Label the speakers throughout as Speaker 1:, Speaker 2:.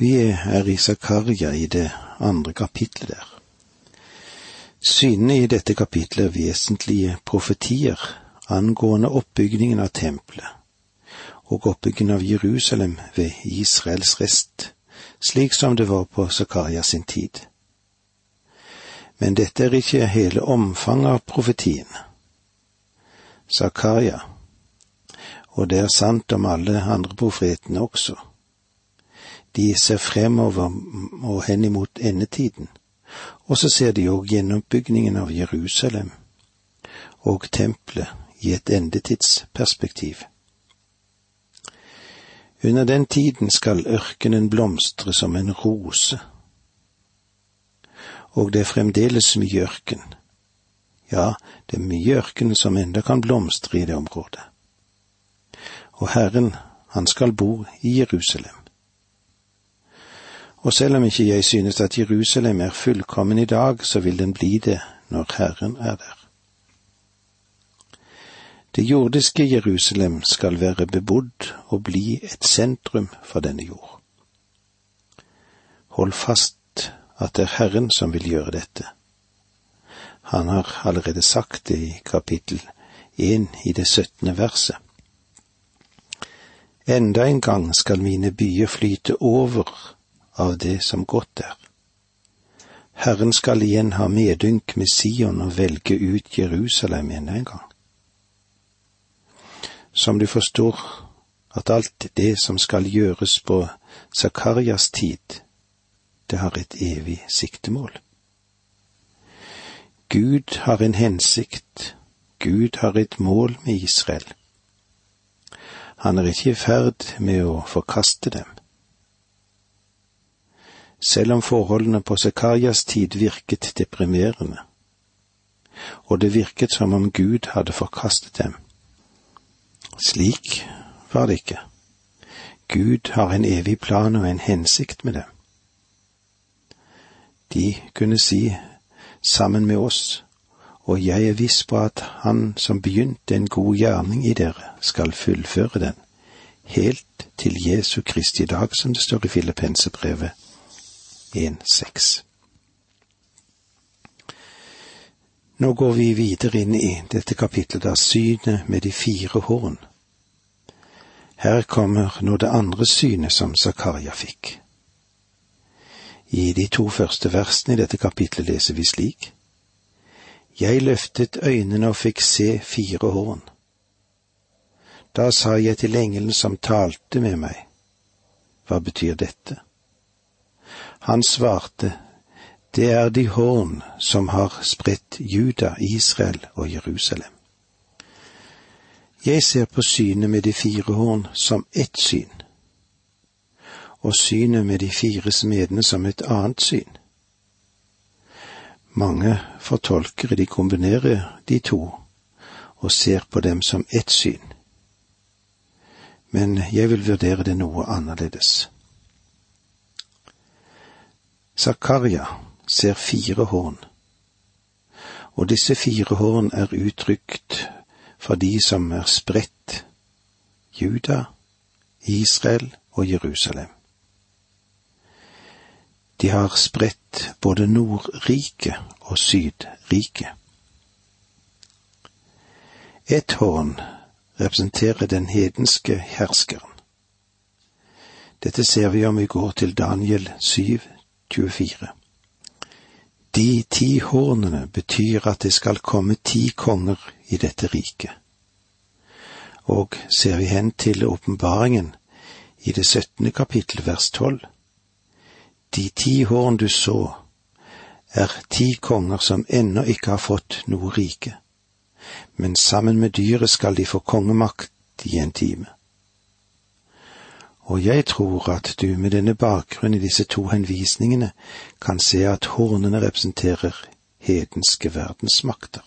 Speaker 1: Vi er i Zakaria i det andre kapitlet der. Synene i dette kapitlet er vesentlige profetier angående oppbyggingen av tempelet og oppbyggingen av Jerusalem ved Israels rest, slik som det var på Zakaria sin tid. Men dette er ikke hele omfanget av profetien. Zakaria, og det er sant om alle andre profetene også, de ser fremover og henimot endetiden, og så ser de òg gjenoppbyggingen av Jerusalem og tempelet i et endetidsperspektiv. Under den tiden skal ørkenen blomstre som en rose, og det er fremdeles mye ørken. Ja, det er mye ørken som enda kan blomstre i det området. Og Herren, han skal bo i Jerusalem. Og selv om ikke jeg synes at Jerusalem er fullkommen i dag, så vil den bli det når Herren er der. Det jordiske Jerusalem skal være bebodd og bli et sentrum for denne jord. Hold fast at det er Herren som vil gjøre dette. Han har allerede sagt det i kapittel én i det syttende verset. Enda en gang skal mine byer flyte over av det som godt er. Herren skal igjen ha medynk med Sion og velge ut Jerusalem enda en gang. Som du forstår at alt det som skal gjøres på Zakarias tid, det har et evig siktemål. Gud har en hensikt, Gud har et mål med Israel. Han er ikke i ferd med å forkaste dem selv om forholdene på Zakarias tid virket deprimerende, og det virket som om Gud hadde forkastet dem. Slik var det ikke. Gud har en evig plan og en hensikt med dem. De kunne si sammen med oss, og jeg er viss på at Han som begynte en god gjerning i dere, skal fullføre den, helt til Jesu Kristi dag, som det står i Filippensebrevet 1.6. Nå går vi videre inn i dette kapitlet av synet med de fire horn. Her kommer nå det andre synet som Zakaria fikk. I de to første versene i dette kapitlet leser vi slik. Jeg løftet øynene og fikk se fire horn. Da sa jeg til engelen som talte med meg, hva betyr dette? Han svarte, Det er de horn som har spredt Juda, Israel og Jerusalem. Jeg ser på synet med de fire horn som ett syn, og synet med de fire smedene som et annet syn. Mange fortolkere de kombinerer de to og ser på dem som ett syn, men jeg vil vurdere det noe annerledes. Zakaria ser fire horn, og disse fire horn er uttrykt for de som er spredt, Juda, Israel og Jerusalem. De har spredt både Nordriket og Sydriket. Et horn representerer den hedenske herskeren. Dette ser vi om vi går til Daniel 7, 24. De ti hornene betyr at det skal komme ti konger i dette riket. Og ser vi hen til åpenbaringen i det syttende kapittel vers tolv. De ti horn du så, er ti konger som ennå ikke har fått noe rike, men sammen med dyret skal de få kongemakt i en time og jeg tror at du med denne bakgrunn i disse to henvisningene kan se at hornene representerer hedenske verdensmakter.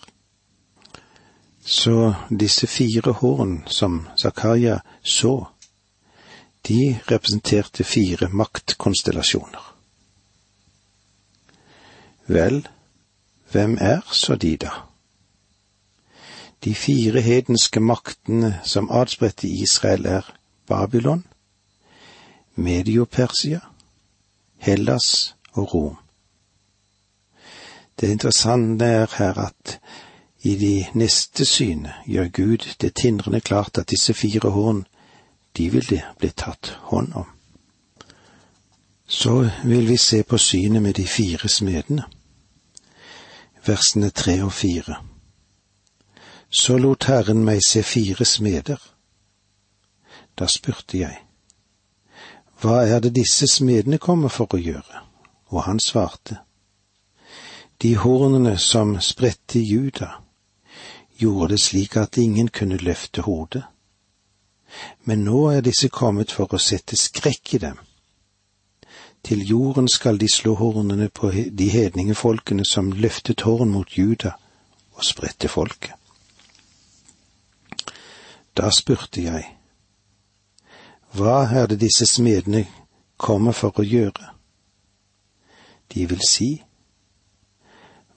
Speaker 1: Så disse fire horn som Zakaria så, de representerte fire maktkonstellasjoner. Vel, hvem er så de, da? De fire hedenske maktene som adspredte Israel, er Babylon, Medio-Persia, Hellas og Rom. Det interessante er her at i de neste syne gjør Gud det tindrende klart at disse fire horn, de vil det bli tatt hånd om. Så vil vi se på synet med de fire smedene. Versene tre og fire. Så lot Herren meg se fire smeder. Da spurte jeg, Hva er det disse smedene kommer for å gjøre? Og han svarte, De hornene som spredte Juda, gjorde det slik at ingen kunne løfte hodet. Men nå er disse kommet for å sette skrekk i dem til jorden skal de slå hornene på de hedningefolkene som løftet horn mot Juda og spredte folket. Da spurte jeg, hva er det disse smedene kommer for å gjøre? De vil si,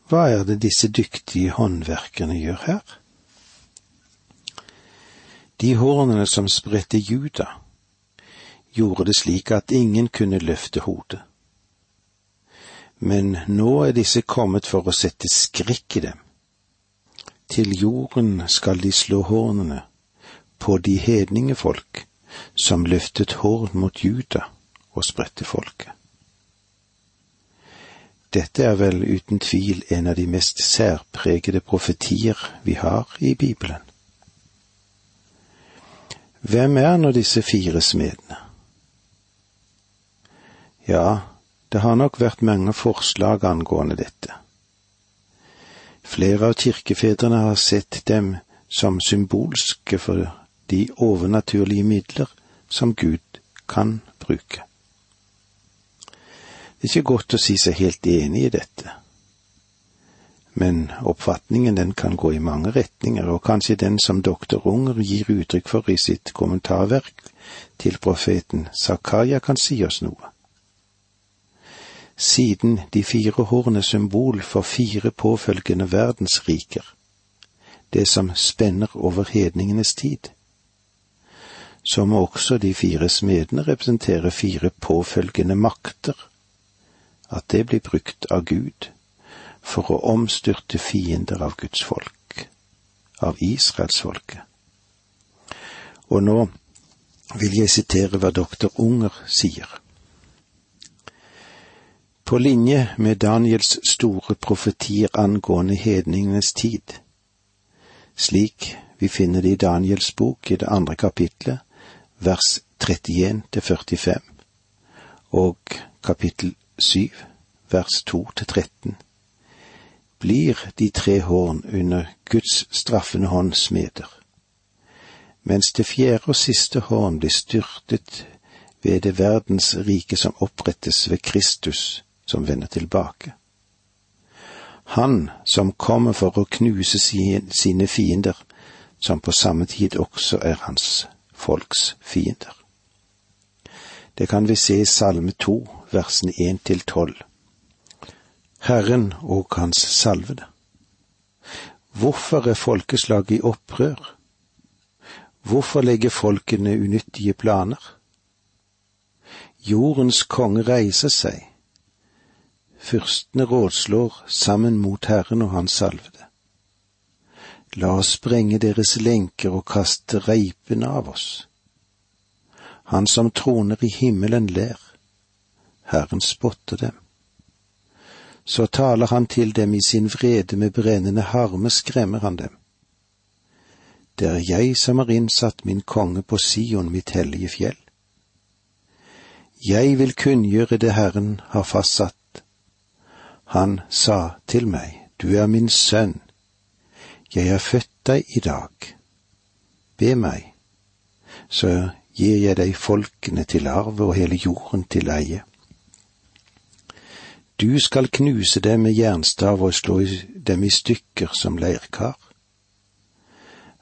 Speaker 1: hva er det disse dyktige håndverkerne gjør her? De hornene som spredte Juda, gjorde det slik at ingen kunne løfte hodet. Men nå er disse kommet for å sette skrekk i dem. Til jorden skal de slå hornene på de hedningefolk som løftet hård mot Juda og spredte folket. Dette er vel uten tvil en av de mest særpregede profetier vi har i Bibelen. Hvem er nå disse fire smedene? Ja, det har nok vært mange forslag angående dette. Flere av kirkefedrene har sett dem som symbolske for de overnaturlige midler som Gud kan bruke. Det er ikke godt å si seg helt enig i dette, men oppfatningen den kan gå i mange retninger, og kanskje den som doktor Unger gir uttrykk for i sitt kommentarverk til profeten Zakaria kan si oss noe siden de fire horn er symbol for fire påfølgende verdensriker, det som spenner over hedningenes tid. Så må også de fire smedene representere fire påfølgende makter, at det blir brukt av Gud for å omstyrte fiender av Guds folk, av israelsfolket. Og nå vil jeg sitere hva doktor Unger sier. På linje med Daniels store profetier angående hedningenes tid, slik vi finner det i Daniels bok i det andre kapitlet, vers 31 til 45, og kapittel 7, vers 2 til 13, blir de tre horn under Guds straffende hånd smeder, mens det fjerde og siste horn blir styrtet ved det verdens rike som opprettes ved Kristus, som vender tilbake. Han som kommer for å knuse sine fiender, som på samme tid også er hans folks fiender. Det kan vi se i Salme to, versene én til tolv. Herren og hans salvede. Hvorfor er folkeslaget i opprør? Hvorfor legger folkene unyttige planer? Jordens konge reiser seg, Fyrstene rådslår sammen mot Herren og Hans salvede. La oss sprenge deres lenker og kaste reipene av oss. Han som troner i himmelen ler, Herren spotter dem. Så taler han til dem i sin vrede med brennende harme skremmer han dem. Det er jeg som har innsatt min konge på Sion, mitt hellige fjell. Jeg vil kunngjøre det Herren har fastsatt han sa til meg, Du er min sønn, jeg har født deg i dag. Be meg, så gir jeg deg folkene til arve og hele jorden til eie. Du skal knuse dem med jernstav og slå dem i stykker som leirkar.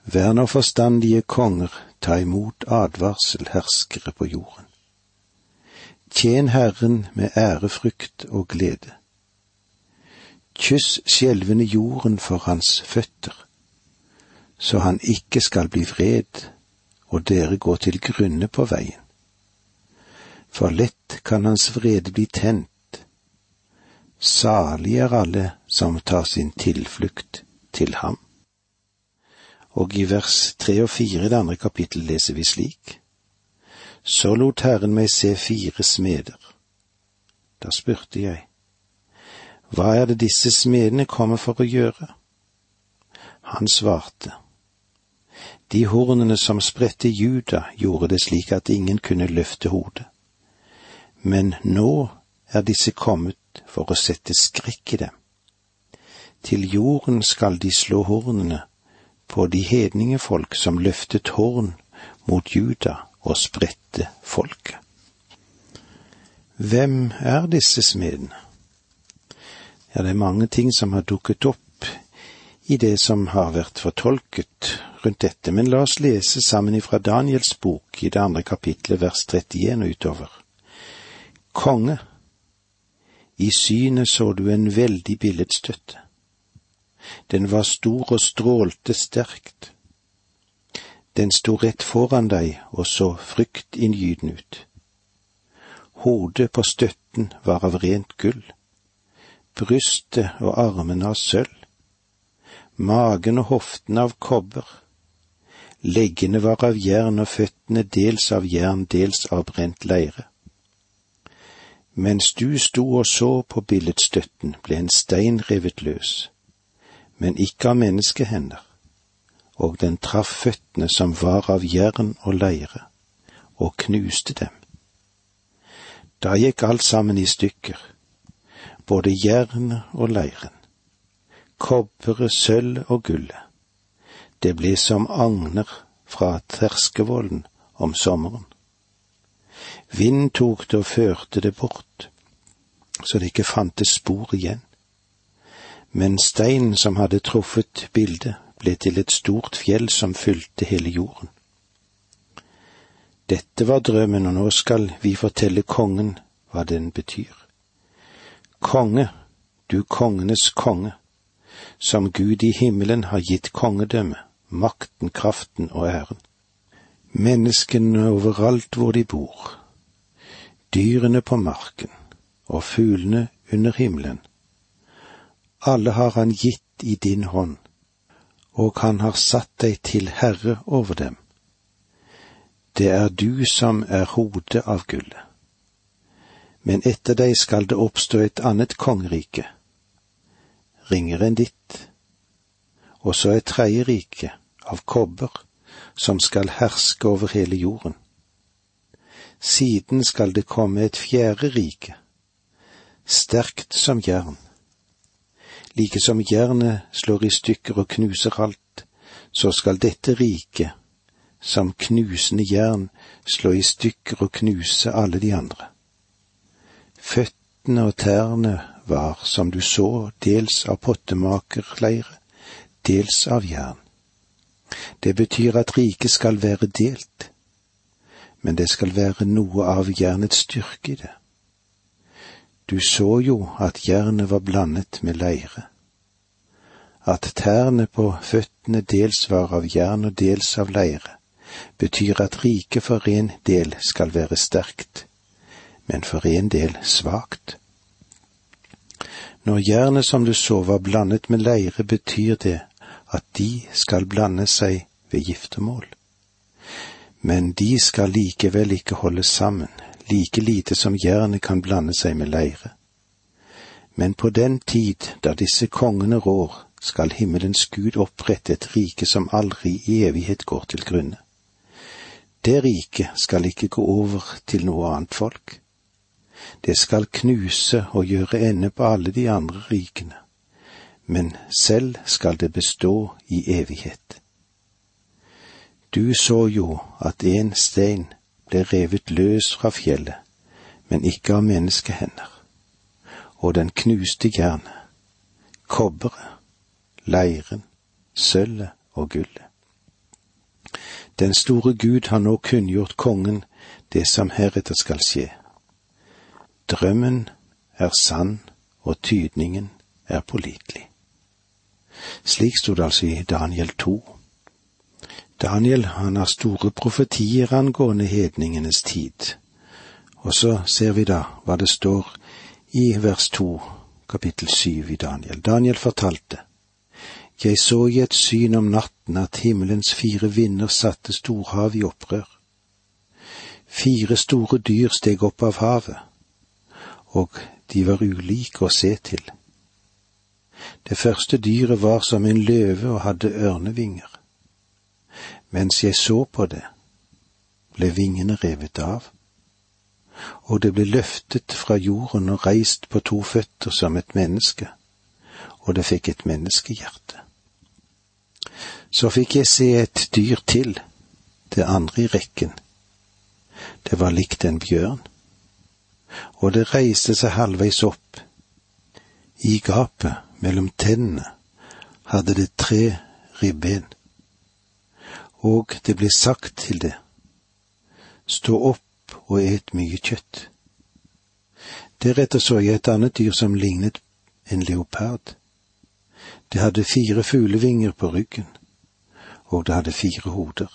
Speaker 1: Vær nå forstandige konger, ta imot advarsel, herskere på jorden. Tjen Herren med ærefrykt og glede kyss skjelvende jorden for hans føtter, så han ikke skal bli vred og dere går til grunne på veien. for lett kan hans vrede bli tent. Salig er alle som tar sin tilflukt til ham. Og i vers tre og fire i det andre kapittel leser vi slik. Så lot Herren meg se fire smeder. Da spurte jeg, hva er det disse smedene kommer for å gjøre? Han svarte, de hornene som spredte Juda, gjorde det slik at ingen kunne løfte hodet. Men nå er disse kommet for å sette skrekk i dem. Til jorden skal de slå hornene på de hedninge folk som løftet horn mot Juda og spredte folket. Hvem er disse smedene? Ja, det er mange ting som har dukket opp i det som har vært fortolket rundt dette, men la oss lese sammen ifra Daniels bok i det andre kapitlet vers 31 og utover. Konge, i synet så du en veldig billedstøtte. Den var stor og strålte sterkt. Den sto rett foran deg og så fryktinngytende ut. Hodet på støtten var av rent gull brystet og armene av sølv, magen og hoftene av kobber, leggene var av jern og føttene dels av jern, dels av brent leire. Mens du sto og så på billedstøtten, ble en stein revet løs, men ikke av menneskehender, og den traff føttene som var av jern og leire, og knuste dem. Da gikk alt sammen i stykker både jernet og leiren, kobberet, sølv og gullet. Det ble som agner fra terskevollen om sommeren. Vind tok det og førte det bort, så det ikke fantes spor igjen. Men steinen som hadde truffet bildet, ble til et stort fjell som fylte hele jorden. Dette var drømmen, og nå skal vi fortelle kongen hva den betyr. Konge, du kongenes konge, som Gud i himmelen har gitt kongedømme, makten, kraften og æren. Menneskene overalt hvor de bor, dyrene på marken og fuglene under himmelen. Alle har han gitt i din hånd, og han har satt deg til herre over dem. Det er du som er hodet av gullet men etter deg skal det oppstå et annet kongerike, ringere enn ditt, og så et tredje rike, av kobber, som skal herske over hele jorden. Siden skal det komme et fjerde rike, sterkt som jern. Like som jernet slår i stykker og knuser alt, så skal dette riket, som knusende jern, slå i stykker og knuse alle de andre. Føttene og tærne var, som du så, dels av pottemakerleire, dels av jern. Det betyr at riket skal være delt, men det skal være noe av jernets styrke i det. Du så jo at jernet var blandet med leire, at tærne på føttene dels var av jern og dels av leire, betyr at riket for en del skal være sterkt, men for en del svakt. Når jernet som du så var blandet med leire, betyr det at de skal blande seg ved giftermål. Men de skal likevel ikke holde sammen, like lite som jernet kan blande seg med leire. Men på den tid da disse kongene rår, skal himmelens Gud opprette et rike som aldri i evighet går til grunne. Det riket skal ikke gå over til noe annet folk. Det skal knuse og gjøre ende på alle de andre rikene, men selv skal det bestå i evighet. Du så jo at en stein ble revet løs fra fjellet, men ikke av menneskehender, og den knuste jernet, kobberet, leiren, sølvet og gullet. Den store Gud har nå kunngjort kongen det som heretter skal skje. Drømmen er sann, og tydningen er pålitelig. Slik sto det altså i Daniel 2. Daniel han har store profetier angående hedningenes tid, Og så ser vi da hva det står i vers to, kapittel syv i Daniel. Daniel fortalte. Jeg så i et syn om natten at himmelens fire vinder satte storhavet i opprør. Fire store dyr steg opp av havet, og de var ulike å se til. Det første dyret var som en løve og hadde ørnevinger. Mens jeg så på det, ble vingene revet av, og det ble løftet fra jorden og reist på to føtter som et menneske, og det fikk et menneskehjerte. Så fikk jeg se et dyr til, det andre i rekken. Det var likt en bjørn, og det reiste seg halvveis opp. I gapet mellom tennene hadde det tre ribben, og det ble sagt til det, stå opp og et mye kjøtt. Deretter så jeg et annet dyr som lignet en leopard. Det hadde fire fuglevinger på ryggen, og det hadde fire hoder.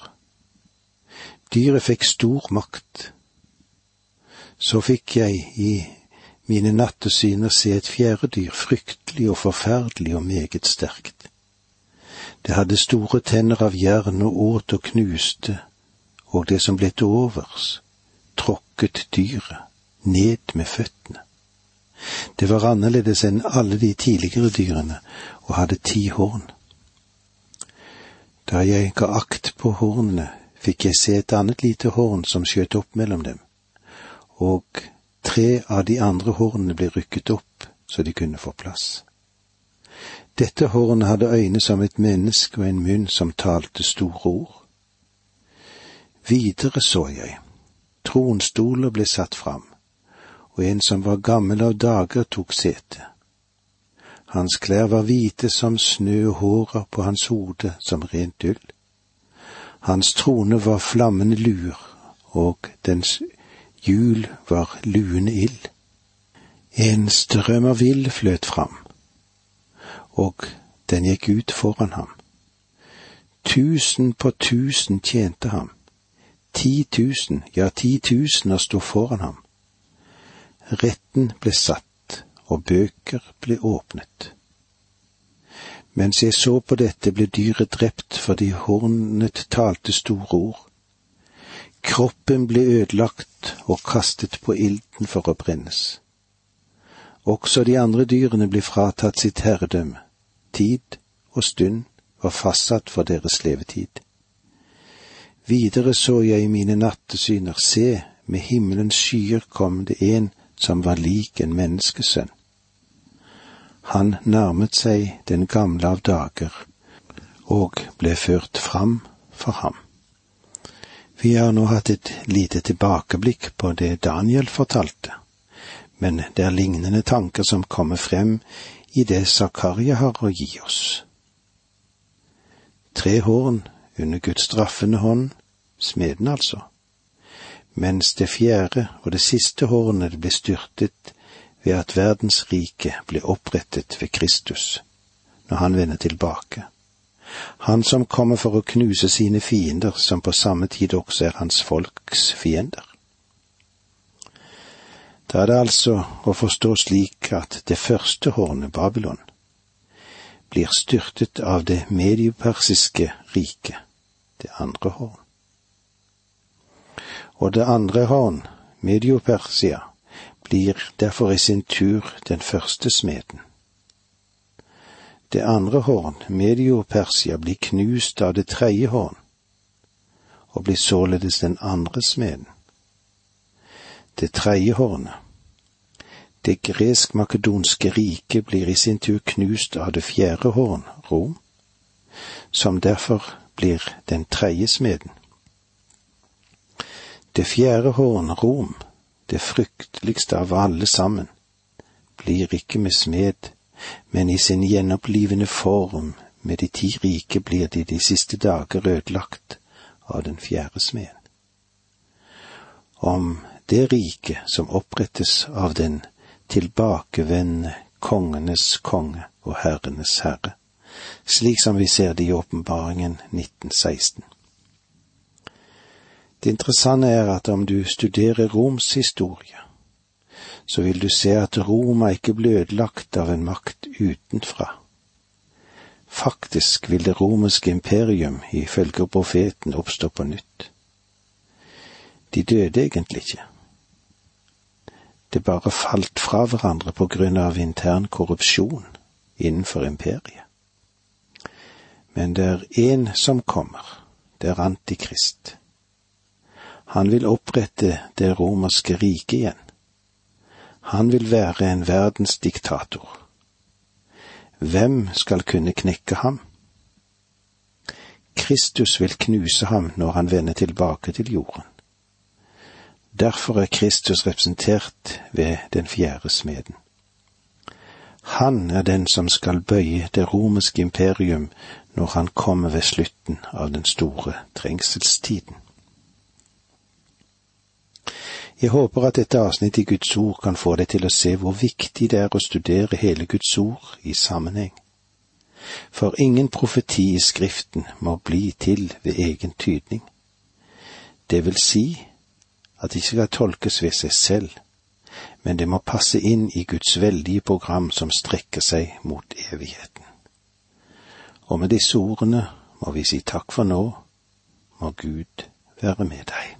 Speaker 1: Dyret fikk stor makt. Så fikk jeg i mine nattesyner se et fjerde dyr, fryktelig og forferdelig og meget sterkt. Det hadde store tenner av jern og åt og knuste, og det som ble til overs, tråkket dyret ned med føttene. Det var annerledes enn alle de tidligere dyrene og hadde ti horn. Da jeg ga akt på hornene, fikk jeg se et annet lite horn som skjøt opp mellom dem, og tre av de andre hornene ble rykket opp så de kunne få plass. Dette hornet hadde øyne som et menneske og en munn som talte store ord. Videre så jeg, tronstoler ble satt fram, og en som var gammel av dager tok sete. Hans klær var hvite som snø og håret på hans hode som rent ull. Hans trone var flammende luer, og dens hjul var luende ild. En strøm av ild fløt fram, og den gikk ut foran ham. Tusen på tusen tjente ham. Ti tusen, ja, ti tusener sto foran ham. Retten ble satt og bøker ble åpnet. Mens jeg så på dette, ble dyret drept fordi hornet talte store ord. Kroppen ble ødelagt og kastet på ilden for å brennes. Også de andre dyrene ble fratatt sitt herredømme. Tid og stund var fastsatt for deres levetid. Videre så jeg i mine nattesyner, se, med himmelens skyer kom det en som var lik en menneskesønn. Han nærmet seg den gamle av dager og ble ført fram for ham. Vi har nå hatt et lite tilbakeblikk på det Daniel fortalte, men det er lignende tanker som kommer frem i det Zakaria har å gi oss. Tre horn under Guds straffende hånd, smeden altså, mens det fjerde og det siste hornet ble styrtet ved at verdens rike ble opprettet ved Kristus når han vender tilbake. Han som kommer for å knuse sine fiender, som på samme tid også er hans folks fiender. Da er det altså å forstå slik at det første hornet, Babylon, blir styrtet av det mediopersiske riket, det andre horn. Og det andre horn, Mediopersia, blir derfor i sin tur den første smeden. Det andre horn, Medio-Persia, blir knust av det tredje horn, og blir således den andre smeden. Det tredje hornet, det gresk-makedonske riket, blir i sin tur knust av det fjerde horn, Rom, som derfor blir den tredje smeden. Det fjerde horn, Rom, det frykteligste av alle sammen, blir ikke med smed, men i sin gjenopplivende form med de ti rike blir de de siste dager ødelagt av den fjerde smeden. Om det riket som opprettes av den tilbakevendende kongenes konge og herrenes herre, slik som vi ser det i åpenbaringen 1916. Det interessante er at om du studerer Roms historie, så vil du se at Roma ikke ble ødelagt av en makt utenfra. Faktisk vil det romerske imperium ifølge profeten oppstå på nytt. De døde egentlig ikke. Det bare falt fra hverandre på grunn av intern korrupsjon innenfor imperiet. Men det er én som kommer, det er Antikrist. Han vil opprette det romerske riket igjen. Han vil være en verdensdiktator. Hvem skal kunne knekke ham? Kristus vil knuse ham når han vender tilbake til jorden. Derfor er Kristus representert ved den fjerde smeden. Han er den som skal bøye det romerske imperium når han kommer ved slutten av den store trengselstiden. Jeg håper at dette avsnittet i Guds ord kan få deg til å se hvor viktig det er å studere hele Guds ord i sammenheng. For ingen profeti i Skriften må bli til ved egen tydning. Det vil si at det ikke skal tolkes ved seg selv, men det må passe inn i Guds veldige program som strekker seg mot evigheten. Og med disse ordene må vi si takk for nå, må Gud være med deg.